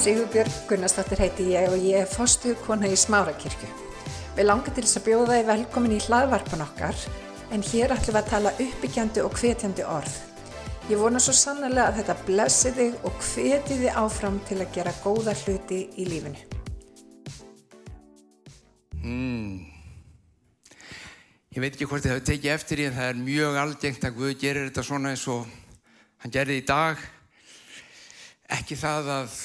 Sigurbjörg Gunnarsdóttir heiti ég og ég er fostu kona í Smárakirkju. Við langar til þess að bjóða þið velkomin í hlaðvarpan okkar en hér ætlum við að tala uppbyggjandi og hvetjandi orð. Ég vona svo sannlega að þetta blessi þig og hveti þið áfram til að gera góða hluti í lífinu. Mm. Ég veit ekki hvort þið hafa tekið eftir í en það er mjög algengt að Guð gerir þetta svona eins og hann gerði í dag. Ekki það að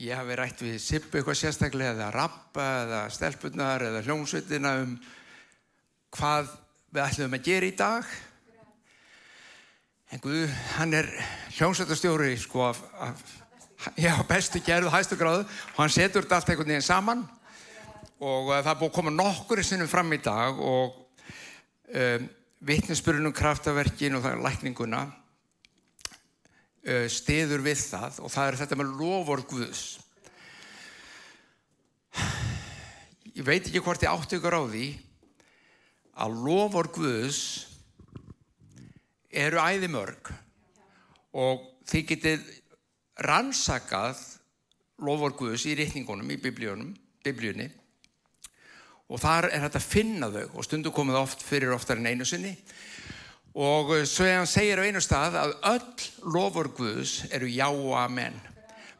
ég hafi rætt við Sippu eitthvað sérstaklega eða Rappa eða Stelpunar eða Hljómsveitina um hvað við ætlum að gera í dag. En Guð, hann er hljómsveitastjóri sko af, af já, bestu gerðu hæstu gráðu. Og hann setur þetta allt einhvern veginn saman. Og uh, það er búið að koma nokkur sinnum fram í dag og um, vittnesbyrjunum kraftaverkin og það er lækninguna stiður við það og það er þetta með lofur Guðs. Ég veit ekki hvort ég átti ykkur á því að lofur Guðs eru æði mörg og þið getið rannsakað lofur Guðs í rítningunum í biblíunni. Og þar er þetta að finna þau og stundu komið oft fyrir oftar en einu sinni og eh, svo hann segir á einu stað að öll lofur Guðs eru já og amen.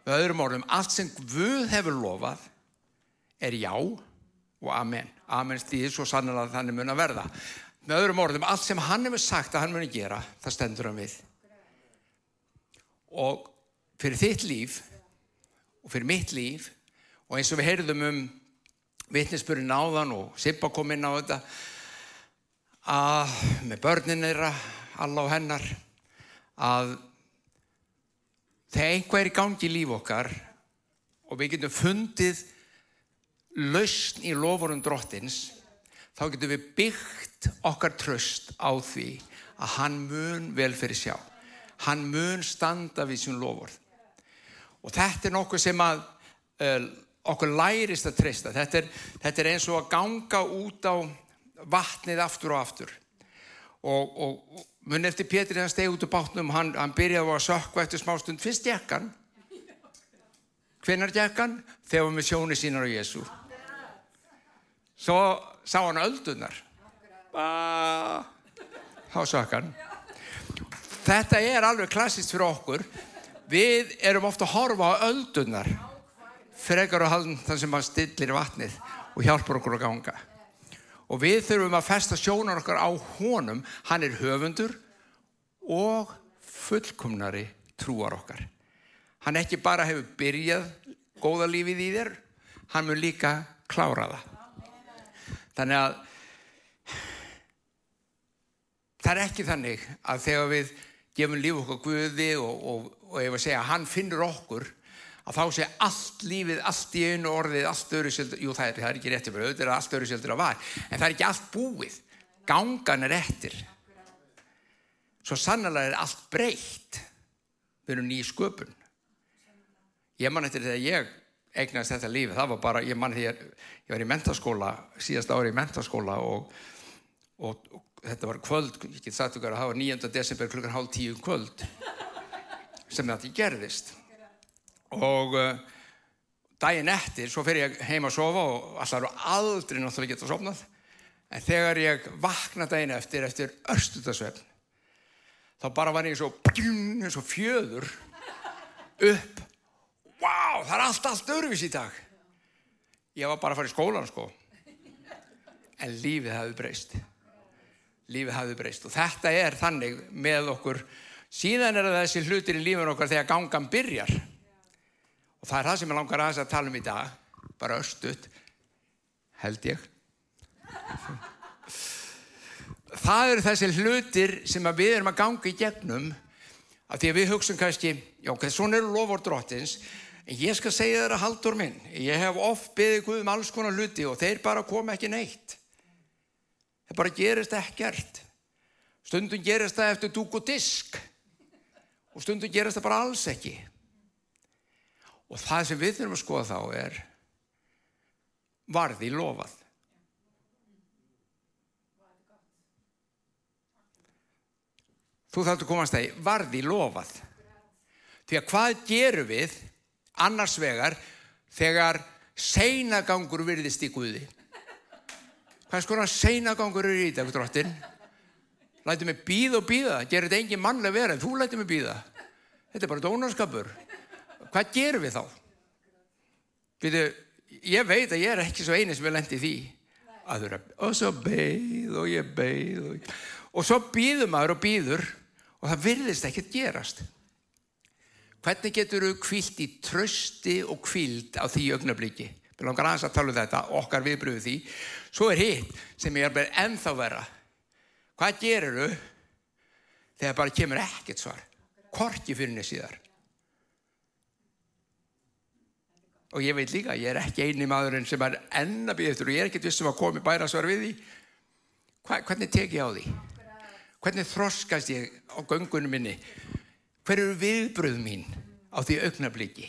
Með öðrum orðum, allt sem Guð hefur lofað er já og amen. Amen stýðir svo sannlega að þannig mun að verða. Með öðrum orðum, allt sem hann hefur sagt að hann muni gera, það stendur hann við. Og fyrir þitt líf og fyrir mitt líf og eins og við heyrðum um vittnesbyrjun áðan og Sippa kom inn á þetta að með börnin þeirra, alla á hennar, að þegar einhvað er í gangi í líf okkar og við getum fundið lausn í lofurum drottins, þá getum við byggt okkar tröst á því að hann mun vel fyrir sjá. Hann mun standa við sín lofur. Og þetta er nokkuð sem að uh, okkur lærist að treysta. Þetta er, þetta er eins og að ganga út á vatnið aftur og aftur. Og, og mun eftir Pétur hann stegi út úr bátnum hann, hann byrjaði að sökva eftir smá stund fyrst jekkan hvenar jekkan? þegar við með sjóni sínar á Jésu svo sá hann öldunar þá sökk hann. Þetta er alveg klassist fyrir okkur. Við erum ofta að horfa á öldunar frekar á þann sem að stillir vatnið og hjálpar okkur að ganga og við þurfum að festa sjónar okkar á honum. Hann er höfundur og fullkomnari trúar okkar. Hann ekki bara hefur byrjað góða lífið í þér hann mun líka klára það. Þannig að það er ekki þannig að þegar við gefum líf okkar Guði og, og, og ef að segja hann finnur okkur að þá sé allt lífið, allt í einu orðið, allt öru seldur, jú það er, það er ekki réttið fyrir auðvitað, allt öru seldur að var, en það er ekki allt búið, gangan er eftir. Svo sannlega er allt breytt, við erum nýjum sköpun. Ég man eftir þegar ég eignast þetta lífið, það var bara, ég man þegar ég var í mentaskóla, síðast ári í mentaskóla og, og, og þetta var kvöld, ég get sagt okkar að það var 9. desember klukkan hálf tíu um kvöld sem þetta gerðist og uh, daginn eftir svo fer ég heima að sofa og alltaf eru aldrei náttúrulega geta sofnað. En þegar ég vakna daginn eftir eftir örstutasvefn þá bara var ég svo og fjöður upp. Wow, það er allt, allt öruvis í dag. Ég var bara að fara í skólan sko. En lífið hafði breyst. Lífið hafði breyst. Og þetta er þannig með okkur. Síðan er það þessi hlutir í lífin okkar þegar gangan byrjar Og það er það sem ég langar aðeins að tala um í dag, bara östut, held ég. Það eru þessi hlutir sem við erum að ganga í gegnum, af því að við hugsun kannski, já, svona eru lofur drottins, en ég skal segja að haldur minn, ég hef oft beðið Guð um alls konar hluti og þeir bara koma ekki neitt. Það bara gerist ekkert. Stundum gerist það eftir dúk og disk og stundum gerist það bara alls ekki. Og það sem við þurfum að skoða þá er varði lofað. Þú þáttu komast að varði lofað. Því að hvað gerum við Annars vegar, þegar seinagangur virðist í Guði. Hvað skoðan seinagangur eru í þetta, drottin? Læti mig býða og býða, gerir þetta engin mannleg verið, þú læti mig býða. Þetta er bara dónarskapur. Hvað gerum við þá? Býðu, ég veit að ég er ekki svo eini sem er lendið því. Aðra, og svo beigð og ég beigð og, og svo býður maður og býður og það virðist ekkert gerast. Hvernig getur þú kvilt í trösti og kvilt á því augnabliki? Við langar aðeins að tala um þetta, okkar viðbröðu því. Svo er hitt sem ég er bara ennþá vera. Hvað gerir þú þegar bara kemur ekkert svar? Korki fyrir henni síðar. Og ég veit líka, ég er ekki eini maðurinn sem er enna býð eftir og ég er ekkert vissum að komi bæra svar við því. Hva, hvernig tek ég á því? Hvernig þroskast ég á göngunum minni? Hver eru viðbröð mín á því augnabliki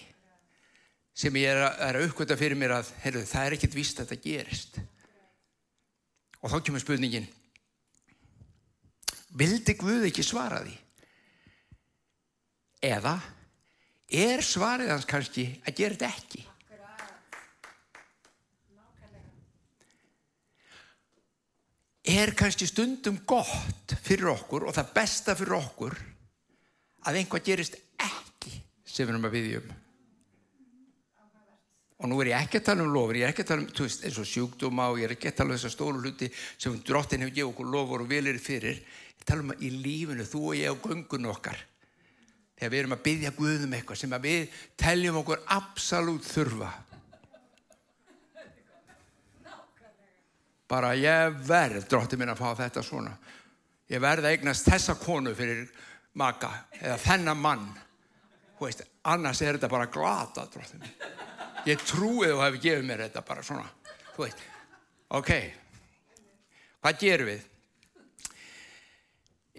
sem ég er að, að uppgöta fyrir mér að heyrðu, það er ekkert víst að þetta gerist. Og þá kemur spurningin, vildi Guð ekki svara því? Eða er svarið hans kannski að gera þetta ekki? Er kannski stundum gott fyrir okkur og það besta fyrir okkur að einhvað gerist ekki sem við erum að viðja um. Og nú er ég ekki að tala um lofur, ég er ekki að tala um veist, eins og sjúkdóma og ég er ekki að tala um þessar stóru hluti sem drottin hefur gefið okkur lofur og vilir fyrir. Ég tala um að í lífinu, þú og ég og göngun okkar, þegar við erum að byggja Guðum eitthvað sem við teljum okkur absolutt þurfa. Bara ég verð, drottin minn, að fá þetta svona. Ég verð að eignast þessa konu fyrir maka eða þennan mann. Veist, annars er þetta bara glata, drottin minn. Ég trúi þú hefði gefið mér þetta bara svona. Þú veit, ok. Hvað gerum við?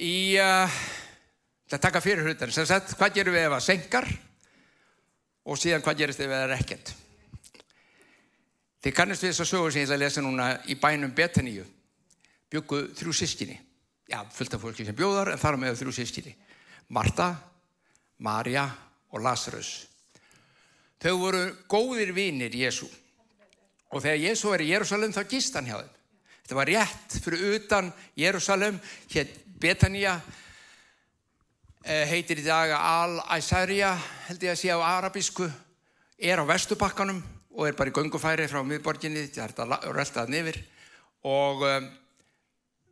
Í uh, að taka fyrir hlutan sem sagt, hvað gerum við ef það senkar og síðan hvað gerist ef það er ekkert þið kannast við þess að sögur sem ég ætla að lesa núna í bænum Betaníu byggu þrjú sískinni já, fullt af fólki sem bjóðar en þar með þrjú sískinni Marta, Marja og Lazarus Þau voru góðir vinir Jésu. Og þegar Jésu var í Jérúsalem þá gist hann hjá þeim. Þetta var rétt fyrir utan Jérúsalem, hér Betania, eh, heitir í dag Al-Aisarja, held ég að sé á arabísku, er á vestubakkanum og er bara í göngufæri frá miðborginni, þetta er röltað nefir og um,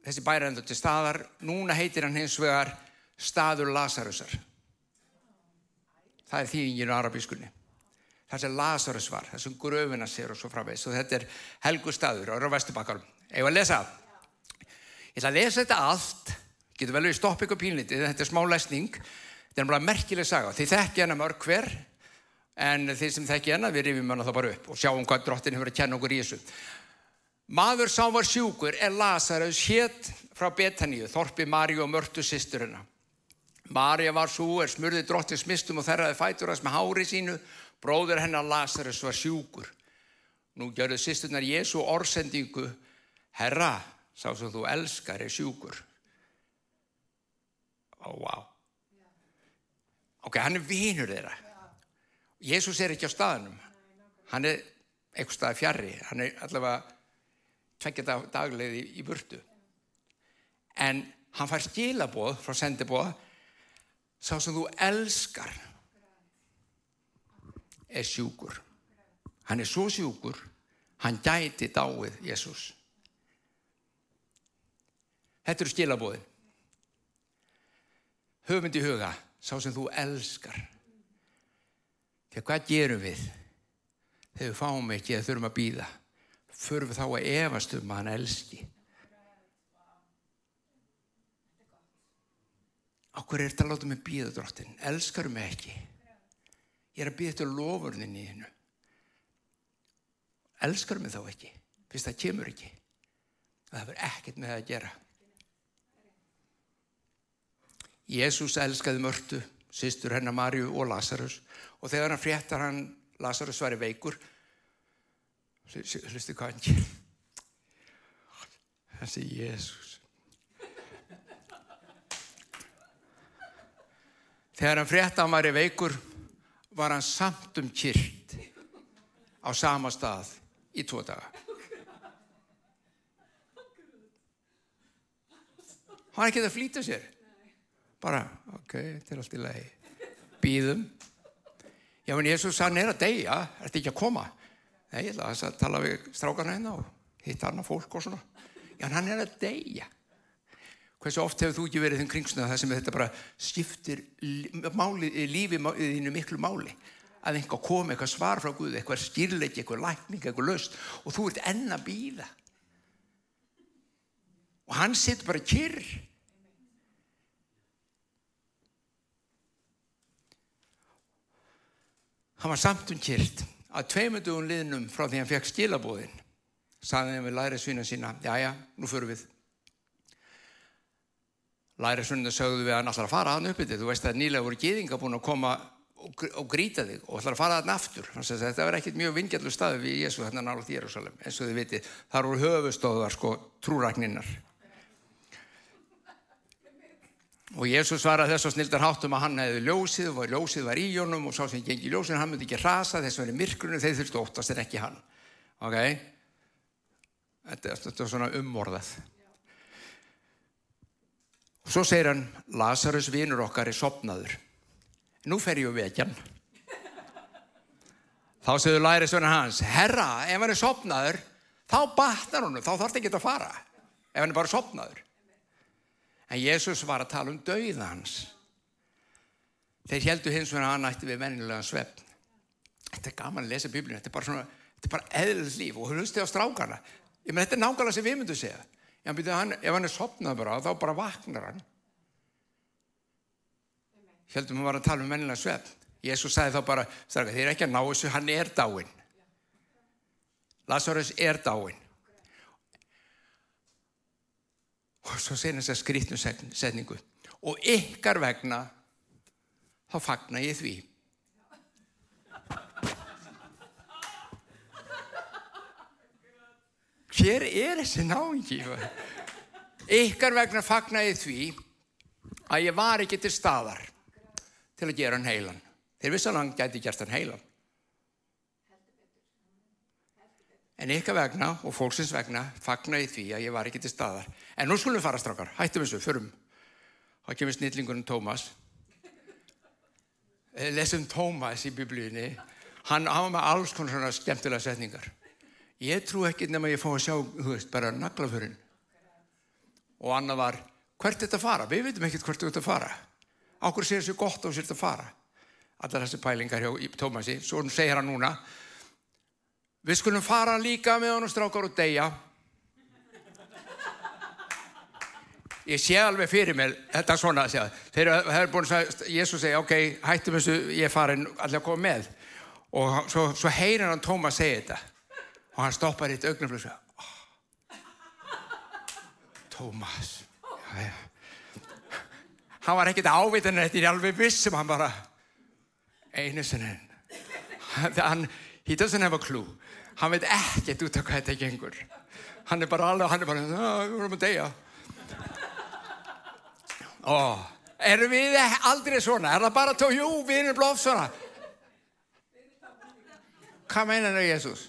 þessi bæra endur til staðar, núna heitir hann hins vegar staður Lazarusar. Það er þýðingin á arabískunni. Þar sem Lazarus var, þessum gröfina sér og svo framvegs og þetta er helgu staður er á Vesturbakkarum. Eða að lesa? Ég ætla að lesa þetta allt. Getur vel við stopp ykkur pínlítið þetta er smá lesning, þetta er bara merkileg saga þið þekki hana mörg hver en þið sem þekki hana við rifjum hana þá bara upp og sjáum hvað drottin hefur að kenna okkur í þessu maður sá var sjúkur er Lazarus hétt frá Betaníu Þorpi Maríu og Mörtu sýsturina Marja var svo er smurði drottins mistum og þerraði fætur hans með hári sínu Bróður hennar Lazarus var sjúkur. Nú gjörðu sýstunar Jésu orðsendingu, Herra, sá sem þú elskar er sjúkur. Ó, oh, wow. Ok, hann er vinur þeirra. Jésús er ekki á staðnum. Hann er eitthvað stað fjarrri. Hann er allavega tvekkja daglegið í, burtu. En hann fær skilaboð frá sendiboð, sá sem þú elskar er sjúkur. Hann er svo sjúkur, hann gæti dáið Jésús. Þetta eru skilabóðin. Höfum í huga, sá sem þú elskar. Þegar hvað gerum við? Þegar við fáum ekki eða þurfum að býða. Förum við þá að efast um að hann elski. Okkur er þetta að láta mig býða drottin. Elskarum mig ekki. Ég er að býða þetta lofurnin í hennu. Elskar mig þá ekki, fyrst það kemur ekki. Það verður ekkert með það að gera. Jésús elskaði mörtu, sýstur hennar Marju og Lazarus og þegar hann fréttar hann, Lazarus var í veikur, hlustu hvað hann ger. Hann sé Jésús. Þegar hann fréttar hann var í veikur var hann samt um kyrt á sama stað í tvo daga. Hann er ekki að flýta sér. Bara, ok, er allt í lagi. Býðum. Já, en Jésús hann er að deyja, er þetta ekki að koma? Nei, ég ætla að tala við strákarna hérna og hitta annað fólk og svona. Já, en hann er að deyja. Hversu oft hefur þú ekki verið þinn kringsnöða það sem þetta bara skiptir máli, lífi þínu miklu máli? Að einhver komi, eitthvað svar frá Guði, eitthvað skýrleiki, eitthvað lækning, eitthvað löst og þú ert enn að býða. Og hann sitt bara kyrr. Hann var samt um að tveimundugum liðnum frá því hann fekk skilabóðin saði hann við lærisvína sína já, nú förum við. Lærisvínuna sögðu við að hann ætlar að fara hann uppið þig? Þú veist að nýlega voru geðinga búin að koma og, og gríta þig og ætlar að fara hann aftur þetta var ekkit mjög vingjallu staði við Jésu hérna nála Þérusalem eins og þið viti þar voru höfustóðar sko trúrækninnar og Jésús var að þess að snildar háttum að hann hefði ljósið og ljósið var í jónum og sá sem gengi ljósið hann myndi ekki rasa þess að verið myrkrunu þeir þurftu óttast en ekki hann. Ok? Þetta, þetta er svona umorðað. Og svo segir hann Lazarus vinnur okkar er sopnaður nú fer ég við vekjan þá segður lærisvöna hans herra ef hann er sopnaður þá batnar hann þá þarf það ekki að fara. Ef hann er bara sopnaður En Jésús var að tala um dauða hans. Þeir heldu hins vegar að hann ætti við vennilega svefn. Þetta er gaman að lesa biblíun, þetta er bara svona, þetta er bara eðlilegt líf og hlustið á strákarna. Ég menn, þetta er nákvæmlega sem við myndum segja. Já, byrju, hann, ef hann er sopnað bara, þá bara vaknar hann. Heldum hann var að tala um vennilega svefn. Jésús sagði þá bara, þið er ekki að ná þessu, hann er dáin. Lazarus er dáin. Og svo segir þess að skrítnu setningu og ykkar vegna þá fagnar ég því. Hér er þessi náingi ykkar vegna fagnar ég því að ég var ekki til staðar til að gera hann heilan. Þeir vissan hann gæti gert hann heilan En ykkar vegna og fólksins vegna fagnar ég því að ég var ekki til staðar. En nú skulum við fara straukar, hættum þessu, förum. Það kemur snillingurinn Tómas. Eh, lesum Tómas í biblíunni. Hann hafa með alls konar svona skemmtilega setningar. Ég trú ekki nema ég fá að sjá, þú veist, bara naglaförinn. Og annað var, hvert er þetta að fara? Við veitum ekkert hvert er þetta að fara. Ákur sér þessu gott á sér þetta að fara. Allar þessi pælingar hjá Tómasi. Svo segir hann núna, Við skulum fara líka með honum strákar og deyja. Ég sé alveg fyrir mér, þetta er svona að segja. Þeir eru búin að Jésús segja, ok, hættum þessu, ég er farin allir að koma með. Og svo, svo heyrir hann Tómas segja þetta. Og hann stoppar eitt augnum og segja, oh. Tómas, já, já. Hann var ekkert ávitan en þetta er alveg vissum, hann bara, einu sinni. Hann, he doesn't have a clue hann veit ekkert út af hvað þetta gengur. Hann er bara alveg, hann er bara við vorum að deyja. Og erum við aldrei svona, er það bara tó, jú, við erum blóf svona. Hvað meinar það Jésús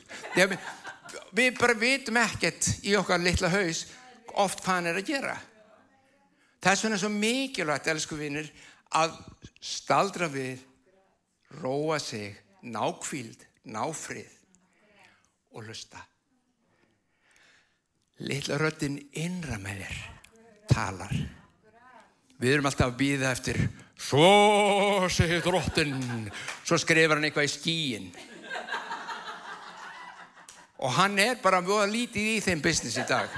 við bara vitum ekkert í okkar litla haus oft hvað hann er að gera. Þess vegna er svo mikilvægt, elsku vinnir að staldra við róa sig nákvíld, náfrið og hlusta. Lilla röttin innra með þér talar. Við erum alltaf að býða eftir svo segir drottin svo skrifar hann eitthvað í skíin og hann er bara mjög lítið í þeim business í dag.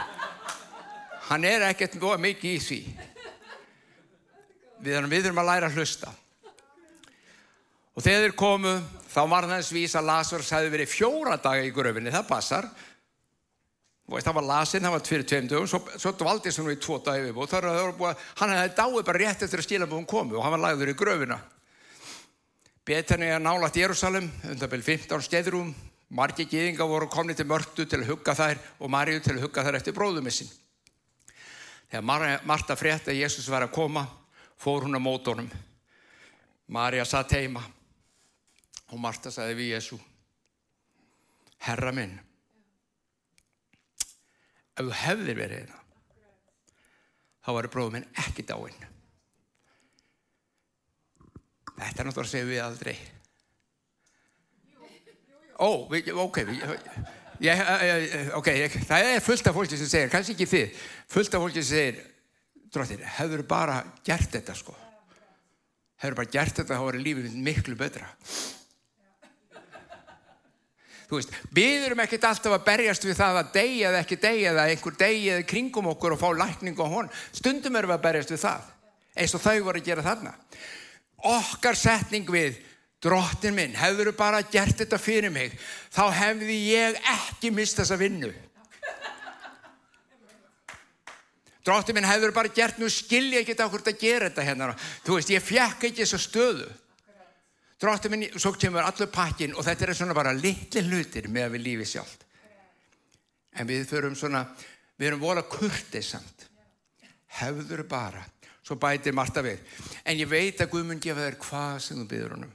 Hann er ekkert mjög mikið í því. Við erum, við erum að læra að hlusta og þegar þeir komu þá var það eins vís að Lazarus hefði verið fjóra daga í gröfinni, það passar. Það var lasinn, það var fyrir tveim dögum svo, svo dvaldi þess að nú í tvo dagi við og hann hefði dáið bara rétt eftir að skilabóðum komu og hann var lagður í gröfina. Betani er nálat Jérúsalem undan byrj 15 skeðrum margi gíðinga voru komni til mörtu til að hugga þær og Marju til að hugga þær eftir bróðumissin þegar Marta frétt að Jésús var að koma fór hún á mótónum Marja satt heima og Marta sagði við Jésu Herra minn ef þú hefðir verið hérna þá var bróðum minn ekki dáinn. Þetta er náttúrulega að segja við aldrei ó, ok ég, ok, það er fullt af fólki sem segir, kannski ekki þið fullt af fólki sem segir drottir, hefur bara gert þetta sko? Hefur bara gert þetta þá er lífið miklu betra þú veist, við erum ekkert alltaf að berjast við það að deyja eða ekki deyja eða einhver deyja eða kringum okkur og fá lækning á hon stundum erum við að berjast við það eins og þau voru að gera þarna. Okkar setning við drottin minn, hefur þú bara gert þetta fyrir mig þá hefði ég ekki mist þessa vinnu. Drottin minn hefur bara gert nú skilja ekki þetta okkur að gera þetta hérna. Þú veist, ég fjekk ekki þessa stöðu drottin minn, svo kemur allur pakkin og þetta er svona bara litli hlutir með að við lífi sjálf en við förum svona við erum vola kurtið samt. Hefur bara. Svo bætir Marta við. En ég veit að Guð mun gefa þér hvað sem þú byður honum.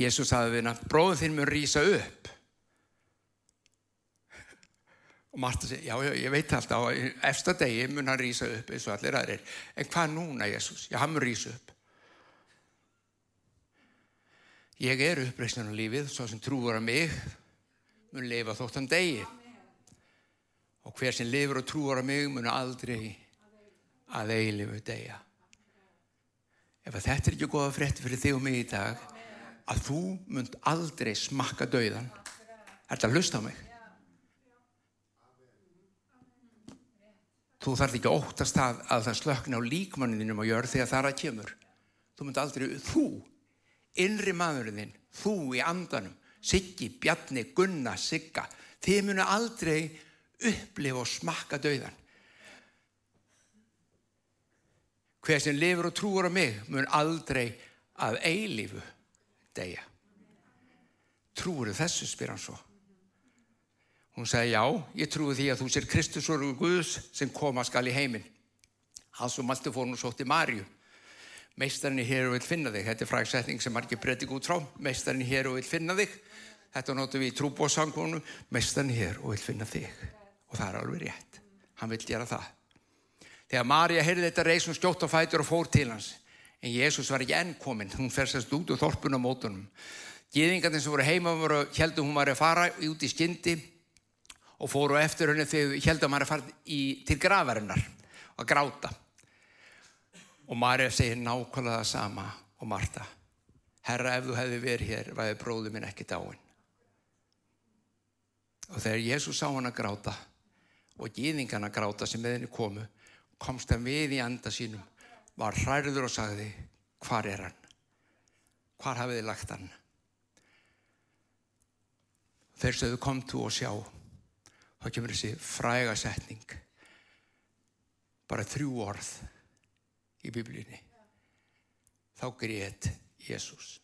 Jésús sagði við hennar bróðum þinn mun rýsa upp. Og Marta segi já, já ég veit alltaf eftir degi mun hann rýsa upp eins og allir aðrir. En hvað núna Jésús? Já, hann mun rýsa upp Ég er uppreysnan á lífið, svo sem trúur að mig mun lifa þóttan degi. Og hver sem lifur og trúur að mig mun aldrei að eilifu degja. Ef þetta er ekki goða frétti fyrir þig og mig í dag, að þú munt aldrei smakka dauðan, er þetta að hlusta á mig? Þú þarf ekki að óttast það að það slökna á líkmanninum og gjör þegar það er að kemur. Þú munt aldrei, þú innri maðurinn þú í andanum, Siggi, Bjarni, Gunna, Sigga, þið munu aldrei upplifa og smakka dauðan. Hver sem lifur og trúur á mig mun aldrei að eilífu degja. Trúur þessu, spyr hann svo. Hún segi já, ég trúi því að þú sér Kristus og Guðs sem koma skal í heiminn. Alls og malti fór hún svo til Marju meistarinn hér og vil finna þig. Þetta er fræksetning sem margir breyting út frá. Meistarinn hér og vil finna þig. Þetta notum við í trúbóðsangvonum meistarinn hér og vil finna þig. Og það er alveg rétt, hann vil gera það. Þegar Marja heyrði þetta reysum skjótt og fætur og fór til hans. En Jésús var ekki enn kominn. Hún fersast út úr þorpun á mótunum. Gýðingarnir sem voru heima voru heldur hún var að fara út í skyndi og fóru eftir henni þegar heldur hún var að fara í, til gravarinnar og gráta Og Marja segir nákvæmlega það sama og Marta. Herra, ef þú hefði verið hér, væði bróðu minn ekki dáin. Og þegar Jésús sá hann að gráta og gýðingan að gráta sem með henni komu, komst hann við í anda sínum, var hræður og sagði, hvar er hann? Hvar hafið þið lagt hann? Þeir sögðu kom þú og sjá, þá kemur þessi fræga setning, bara þrjú orð í biblíunni. Þá grét Jésús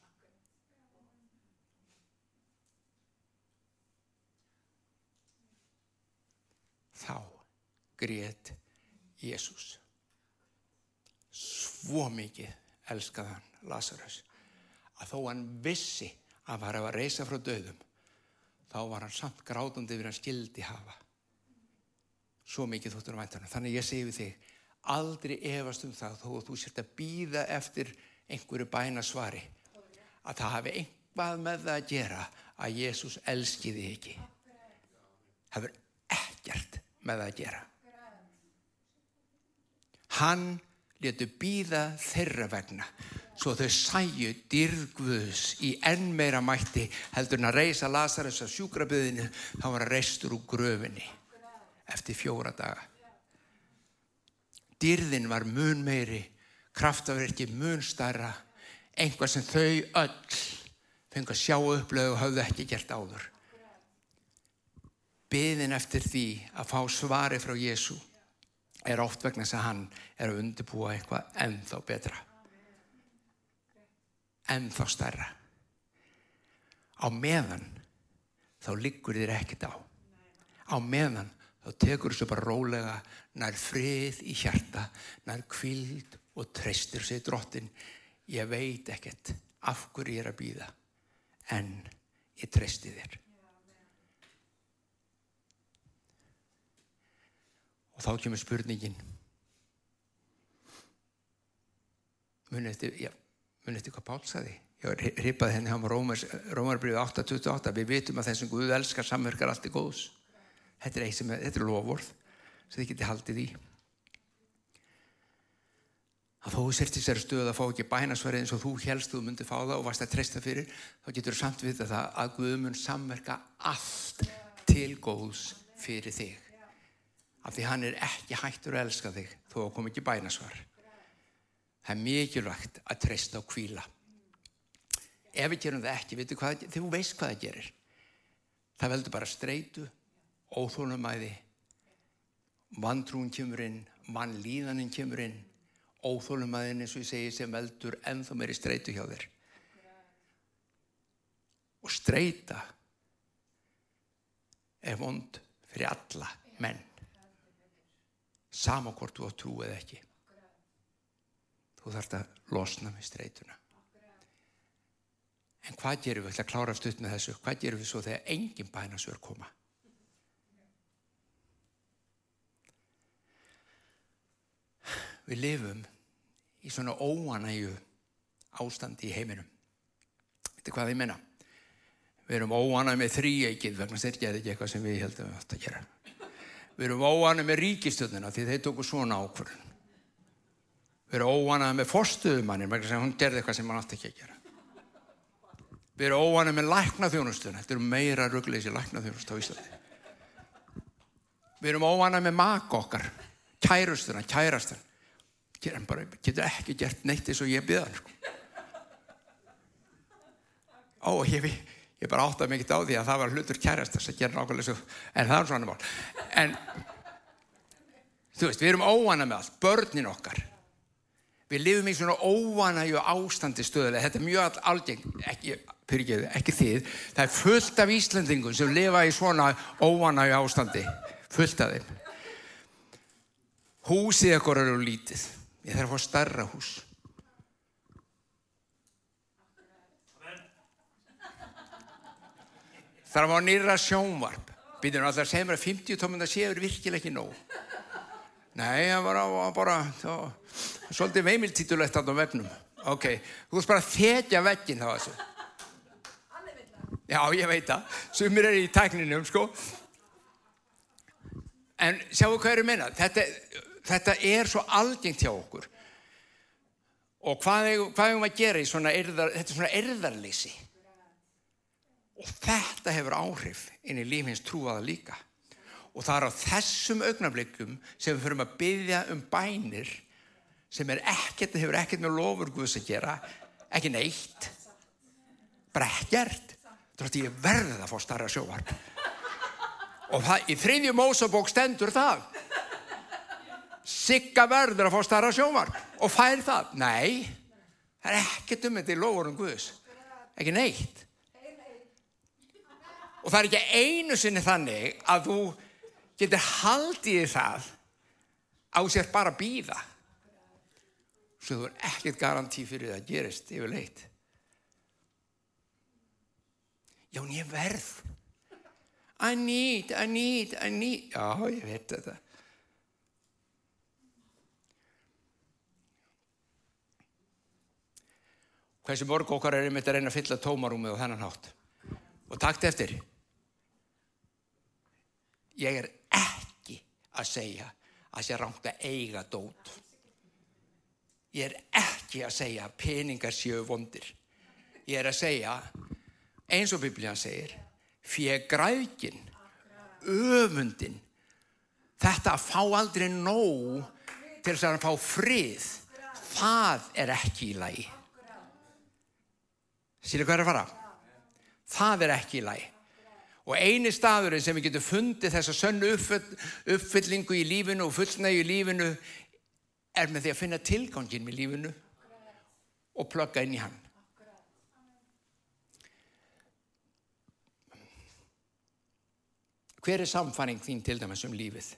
þá grét Jésús svo mikið elskaðan Lazarus að þó hann vissi að var að reysa frá döðum þá var hann samt grátandi við hann skildi hafa. Svo mikið þóttur á væntanum þannig ég segi við þig aldrei efast um það þó að þú sért að býða eftir einhverju bænasvari að það hafi einhvað með það að gera að Jésús elskiði ekki. Það verður ekkert með það að gera. Hann letu býða þeirra vegna svo þau sæju dyrgvöðs í enn meira mætti heldur hann að reysa Lazarus af sjúkraböðinu þá var hann reistur úr gröfinni eftir fjóra daga dyrðin var mun meiri, kraftaverki mun starra, einhvað sem þau öll fengi að sjá upplöðu og hafðu ekki gert áður. Byðin eftir því að fá svari frá Jésu er oft vegna þess að hann er að undirbúa eitthvað ennþá betra. Ennþá starra. Á meðan þá liggur þér ekkert á. Á meðan þá tekur þessu bara rólega nær frið í hjarta, nær kvild og treystir sig drottin. Ég veit ekkert af hverju ég er að býða en ég treysti þér. Og þá kemur spurningin. Muni eftir, eftir hvað Pál saði ég ripaði henni á Rómarbriðu 8.28 við vitum að þessum Guð elskar samverkar allt í góðs. Þetta er er lofvorð sem þið geti haldið í. Að þó sért þessari stöð að fá ekki bænasverið eins og þú helst þú myndi fá það og varst að treysta fyrir þá getur þú samt við það að Guð mun samverka allt til góðs fyrir þig. Af því hann er ekki hættur að elska þig þó kom ekki bænasvar. Það er mikilvægt að treysta og kvíla ef við gerum það ekki hvað, þú veist hvað það gerir. Það veldur bara streitu óþólumæði vantrún kemur inn mannlíðaninn kemur inn. Óþólumæðin eins og ég segi sem veldur ennþá meiri streitu hjá þér. Og streita er vond fyrir alla menn. Sama hvort þú á trú eða ekki. Þú þarfst að losna með streituna. En hvað gerum við, ætla að klára stutt með þessu? Hvað gerum við svo þegar engin bænasör koma við lifum í svona óanægu ástandi í heiminum. Þetta er hvað ég menna. Við erum óanæg með þrýeikið vegna þeir gerði ekki eitthvað sem við heldum að þetta gera. Við erum óanæg með ríkistöðuna því þeir tóku svona ákvörðun. Við erum óanæg með forstuðumannir vegna sem hún gerði eitthvað sem hann átti ekki að gera. Við erum óanæg með læknaþjónustuna. Þetta eru meira ruggleysi læknaþjónust á Íslandi. Við erum óanæg með maka okkar, kærustuna, kærastan hann bara getur ekki gert neitt eins og ég byða hann sko. ó, ég, ég bara áttaði mikið á því að það var hlutur kærast þess að gera nákvæmlega svo en það er svona mál. En þú veist, við erum óana með allt börnin okkar. Við lifum í svona óanægju ástandi stöðulega. Þetta er mjög algeng ekki, fyrirgeðu, ekki þið. Það er fullt af Íslandingum sem lifa í svona óanægju ástandi. Fullt af þeim. Húsið ekkur eru lítið Ég þarf að fá starra hús. Þarf að fá nýra sjónvarp. Býtum við alltaf að segja mér að 50 tómundar séur virkileg ekki nóg. Nei, það var bara, var svolítið veimiltítulegt á vefnum. Ok, þú veist bara þetja veggin þá þessu. Já, ég veit það. Sumir er í tækninum, sko. En sjáu hvað eru minna. Þetta er þetta er svo algengt hjá okkur. Og hvað hefum við að gera í svona erðar, þetta svona erðarleysi og þetta hefur áhrif inn í lífins trúaða líka. Og það er á þessum augnablikum sem við fyrir að byggja um bænir sem er ekkert, hefur ekkert með lofur Guðs að gera, ekki neitt. Bara ekkert. Þú veist ég verði það að fá starra sjóvar og það, í þriðju mósabók stendur það Sigga verður að fá starra sjómar og fær það. Nei, það er ekkert um þetta í lofurum Guðs. Ekki neitt. Og það er ekki einu sinni þannig að þú getur haldið það á sér bara að býða. Svo þú er ekkert garantí fyrir það að gerist yfir leitt. Já, en ég verð. I need, I need, I need. Já, ég veit þetta. Hversu mörg okkar er einmitt að reyna að fylla tómarúmið og þennan hátt? Og takt eftir. Ég er ekki að segja að sé rámt að eiga dót. Ég er ekki að segja að peningar séu vondir. Ég er að segja eins og biblíðan segir fyrir græðkin öfundin þetta að fá aldrei nóg til þess að hann fá frið það er ekki í lagi Sýnir hvað er að fara? Það er ekki í læg. Og eini staðurinn sem við getum fundið þessa sönnu uppfyllingu í lífinu og fullnægu í lífinu er með því að finna tilgangin með lífinu og plögga inn í hann. Hver er samfanning þín til dæmis um lífið?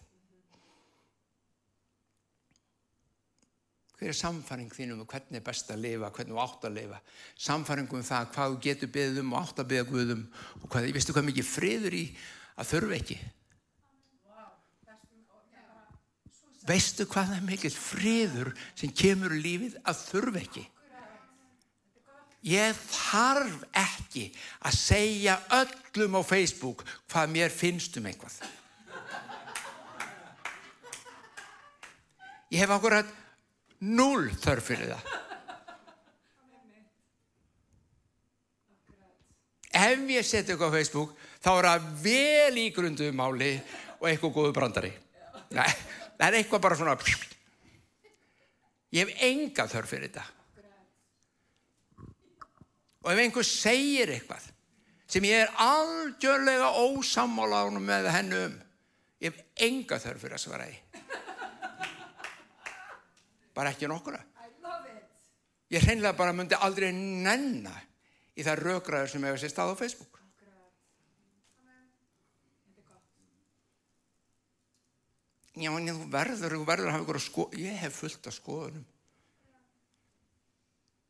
Hver er samfæring þínum og hvernig er best að lifa, hvernig þú átt að lifa? Samfæring um það hvað þú getur byggðum um og átt að byggða Guðum og hvað, veistu hvað mikið friður í að þurfa ekki? Veistu hvað það er mikið friður sem kemur í lífið að þurfa ekki? Ég þarf ekki að segja öllum á Facebook hvað mér finnst um einhvað. Ég hef akkurat null þörf fyrir það. Ef ég setja eitthvað á Facebook, þá er það vel í grundu máli og eitthvað góðu brandari. Nei, það er eitthvað bara svona... Ég hef enga þörf fyrir þetta. Og ef einhver segir eitthvað sem ég er algjörlega ósammála ánum með hennu um, ég hef enga þörf fyrir að svara því bara ekki nokkura. Ég hreinlega bara myndi aldrei nenna í það raugraður sem hefur sér stað á Facebook. Já, en þú verður, þú verður að hafa ykkur að skoða, ég hef fullt af skoðunum.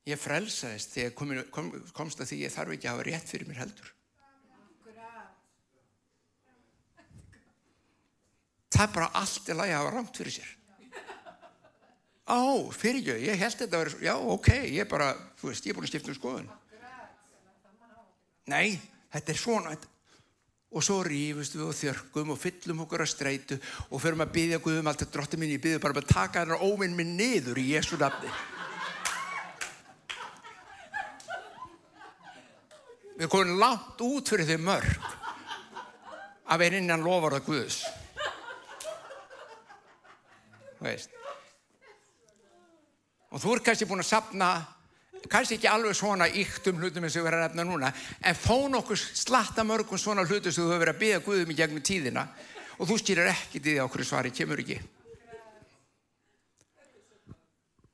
Ég frelsaðist þegar kom, kom, komst að því ég þarf ekki að hafa rétt fyrir mér heldur. Það er bara allt lagi að hafa rámt fyrir sér á, fyrir ekki, ég held þetta að vera, já, ok, ég er bara, þú veist, ég er búin að skipta um skoðun. Nei, þetta er svona, og svo rífust við og þjörgum og fyllum okkur að streitu og förum að byggja Guðum allt, dróttir mín, ég byggja bara að taka þennar óvinn minn niður í Jésu nafni. Við komum langt út fyrir þau mörg að vera innan lofarða Guðs. Veist og þú er kannski búin að sapna kannski ekki alveg svona ykt um hlutum eins og við erum að refna núna en þó nokkuð slatta mörgum svona hlutum sem þú hefur verið að byggja Guðum í gegnum tíðina. Og þú stýrir ekkit í því á hverju svari kemur ekki.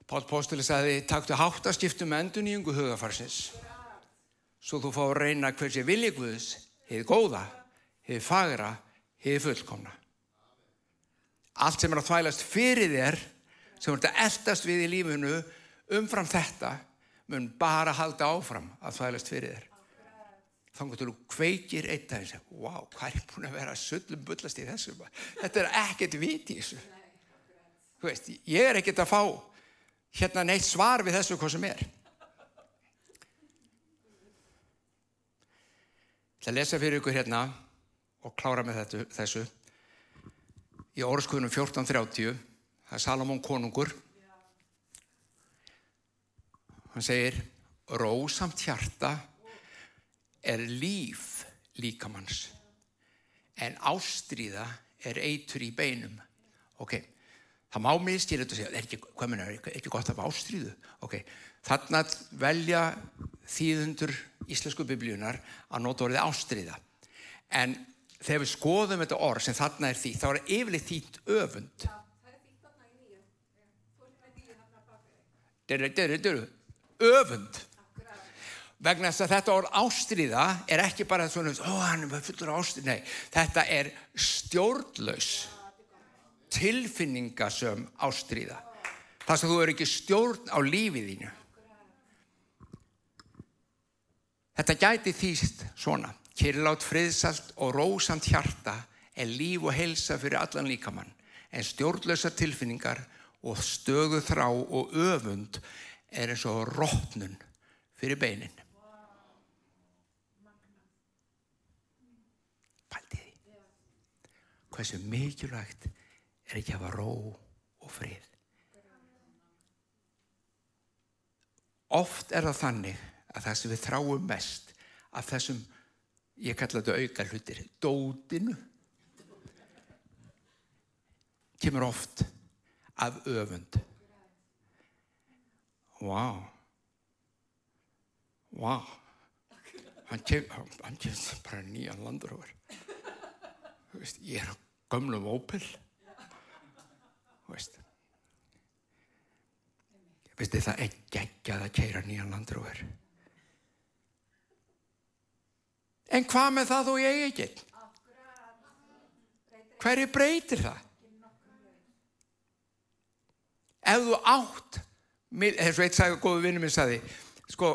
Pál Póstuli sagði taktu háttaskiptum með enduníungu hugafarsins svo þú fá að reyna hversi vilji Guðs hefði góða, hefði fagra hefði fullkomna. Allt sem er að þvælast fyrir þér sem verður að eldast við í lífunu umfram þetta mun bara halda áfram að þvælast fyrir þér. Þannig að þú kveikir eitt að þessu, wow, hvað er búin að vera sullum bullast í þessu? Þetta er ekkert viti veist, ég er ekkert að fá hérna neitt svar við þessu hvað sem er. Það er að lesa fyrir ykkur hérna og klára með þetta, þessu í orðskuðunum 1430 það er Salomón konungur. Hann segir rósamt hjarta er líf líkamanns en ástríða er eitur í beinum. Ok, það má mistýra þetta og segja, er ekki, menna, er ekki gott að hafa ástríðu? Ok, þarna velja þýðundur íslensku biblíunar að nota orðið ástríða. En þegar við skoðum þetta orð sem þarna er því, þá er yfirleitt þýtt öfund öfund. Vegna þess að þetta orð ástriða er ekki bara svona ó hann er fullur ástrið, nei þetta er stjórnlaus tilfinningasöm ástriða þar sem þú er ekki stjórn á lífið þínu. Þetta gæti þýst svona. Kyrlátt friðsalt og rósamt hjarta er líf og helsa fyrir allan líkamann. En stjórnlausa tilfinningar og stöðu þrá og öfund er eins og rótnun fyrir beinin. Paldi því. Hversu mikilvægt er ekki að hafa ró og frið. Oft er það þannig að það sem við þráum mest af þessum, ég kalla þetta auka hlutir, dótinu, kemur oft af öfund. Vá. Vá. Hann kemur bara nýjan landur. Veist, ég er á gömlum ópil. Veist. Veist, það er geggjað að keira nýjan landur over. En hvað með það þú ég ekki? Hverju breytir það? Ef þú átt eins og eitt sagði góðu vinnu minn sagði sko,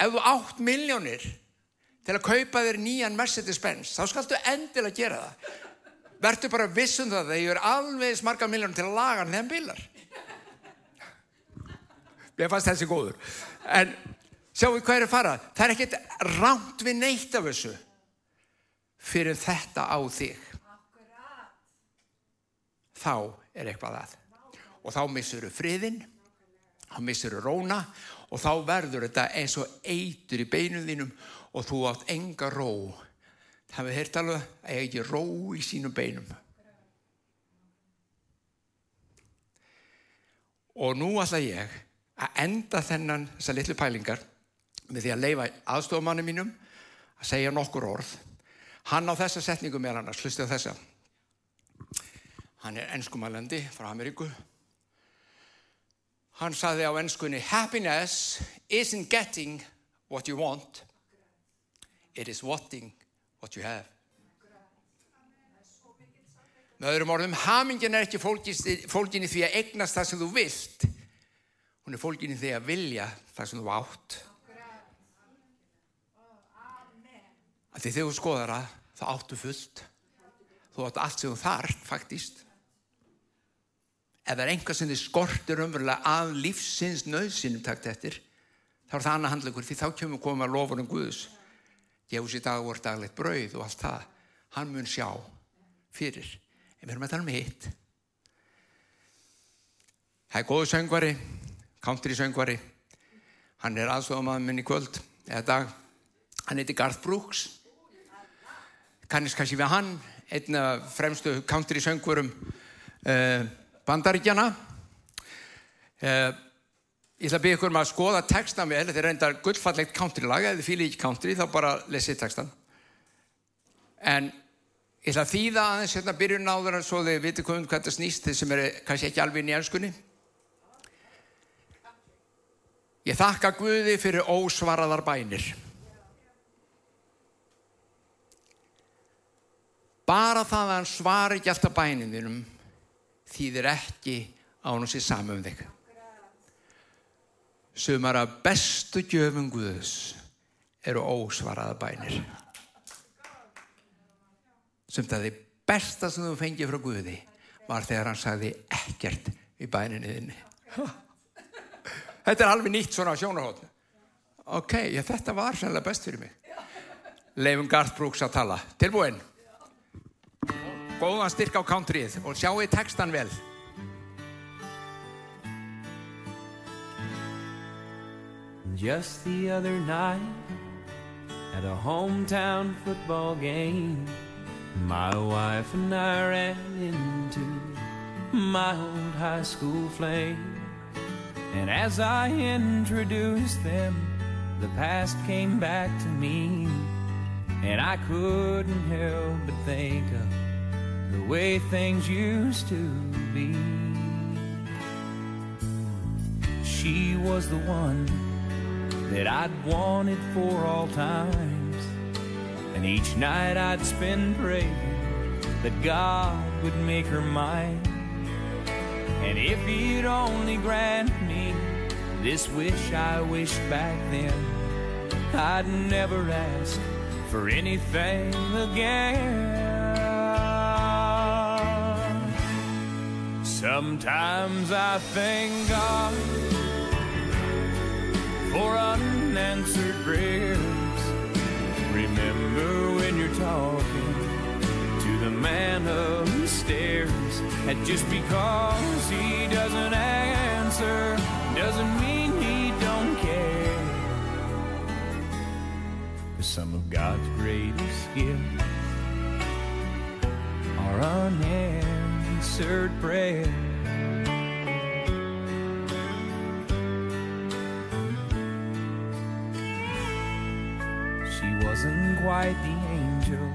ef þú átt miljónir til að kaupa þér nýjan Mercedes-Benz þá skaltu endilega gera það. Verður bara vissum það að ég er alveg smarga miljónir til að laga hann þegar bilar ég fannst þessi góður. En sjáu hvað er að fara það er ekkert ránt við neitt af þessu fyrir þetta á þig. Þá er eitthvað að og þá missur þú friðinn þá missur þú róna og þá verður þetta eins og eitur í beinum þínum og þú átt enga ró. Það við heirt alveg að ég ekki ró í sínum beinum. Og nú ætla ég að enda þennan þessar litlu pælingar með því að leifa aðstofamannu mínum að segja nokkur orð. Hann á þessa setningu með hann að slusti á þessa. Hann er ennskumælandi frá Ameríku hann saði á ennskunni happiness isn't getting what you want. It is wanting what you have. Með öðrum orðum hamingin er ekki fólkin í því að eignast það sem þú vilt. Hún er fólkin í því að vilja það sem þú átt. Því þegar þú skoðar að það áttu fullt. Þú átt allt sem þú þarf faktist ef það er einhvað sem þið skortir umverulega af lífsins nöðsynum takt eftir þá er það annað handlegur því þá kemur koma að lofunum Guðus gefur sér dag og orð daglegt brauð og allt það. Hann mun sjá fyrir. En við erum að tala um hitt. Það er góðu söngvari country söngvari. Hann er aðstofamaður minn í kvöld eða dag. Hann heiti Garth Brooks. Kannist kannski við hann einn af fremstu country söngvarum uh, bandaríkjana uh, ég ætla að byggja ykkur um að skoða texta með þetta er reyndar gullfallegt country lag ef þið fýlir ekki country þá bara lesið textan en ég ætla að þýða aðeins hérna byrjun áður en svo þið viti um hvað þetta snýst þið sem er kannski ekki alveg í önskunni ég þakka Guði fyrir ósvaraðar bænir. Bara það að hann svar ekki alltaf bæninðinum þýðir ekki á hann sér saman um þig. Sumar að bestu gjöfum Guðus eru ósvaraða bænir. Sem það er besta sem þú fengið frá Guði var þegar hann sagði ekkert í bæninni þinni. Þetta er alveg nýtt svona sjónahótt ok, já, þetta var sannlega best fyrir mig. Leifum Garth Brooks að tala. Tilbúin góðan styrk á countryið og sjáu textan vel. Just the other night at a hometown football game my wife and I ran into my old high school flame. And as I introduced them the past came back to me and I couldn't help but think of the way things used to be. She was the one that I'd wanted for all times, and each night I'd spend praying that God would make her mine. And if He'd only grant me this wish I wished back then, I'd never ask for anything again. Sometimes I thank God for unanswered prayers. Remember when you're talking to the man upstairs, and just because he doesn't answer doesn't mean he don't care. Cause some of God's greatest gifts are unanswered prayers. She wasn't quite the angel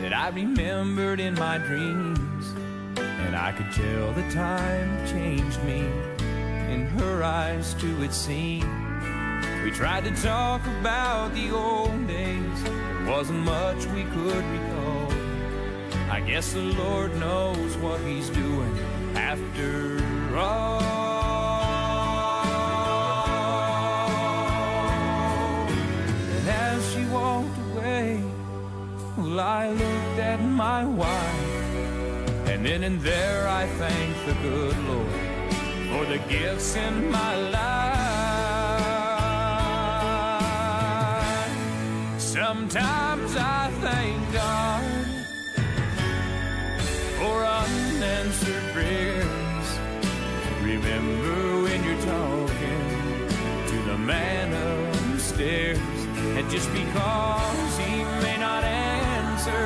that I remembered in my dreams, and I could tell the time changed me. In her eyes, too, it seemed. We tried to talk about the old days. There wasn't much we could recall. I guess the Lord knows what He's doing after all. And as she walked away, well, I looked at my wife, and then and there I thanked the good Lord for the gifts in my life. Sometimes I thank God for unanswered prayers. Remember when you're talking to the man upstairs, and just because he may not answer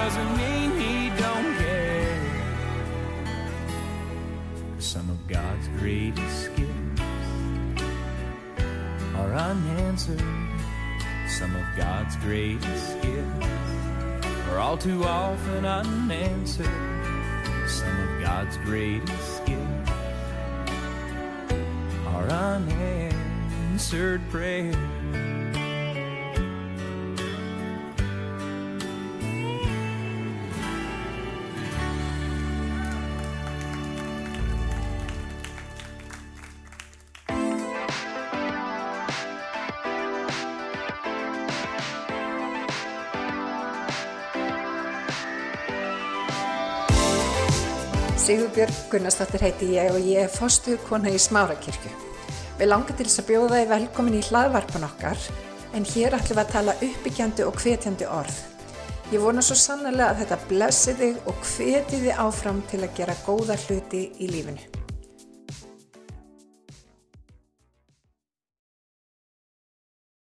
doesn't mean he don't care. Some of God's greatest gifts are unanswered. Some of God's greatest gifts are all too often unanswered. Some of God's greatest gifts are unanswered prayers. Sigurbjörg Gunnarsdóttir heiti ég og ég er fostuðkona í Smárakirkju. Við langar til þess að bjóða þið velkomin í hlaðvarpan okkar en hér ætlum við að tala uppbyggjandi og hvetjandi orð. Ég vona svo sannlega að þetta blessi þig og hveti þig áfram til að gera góða hluti í lífinu.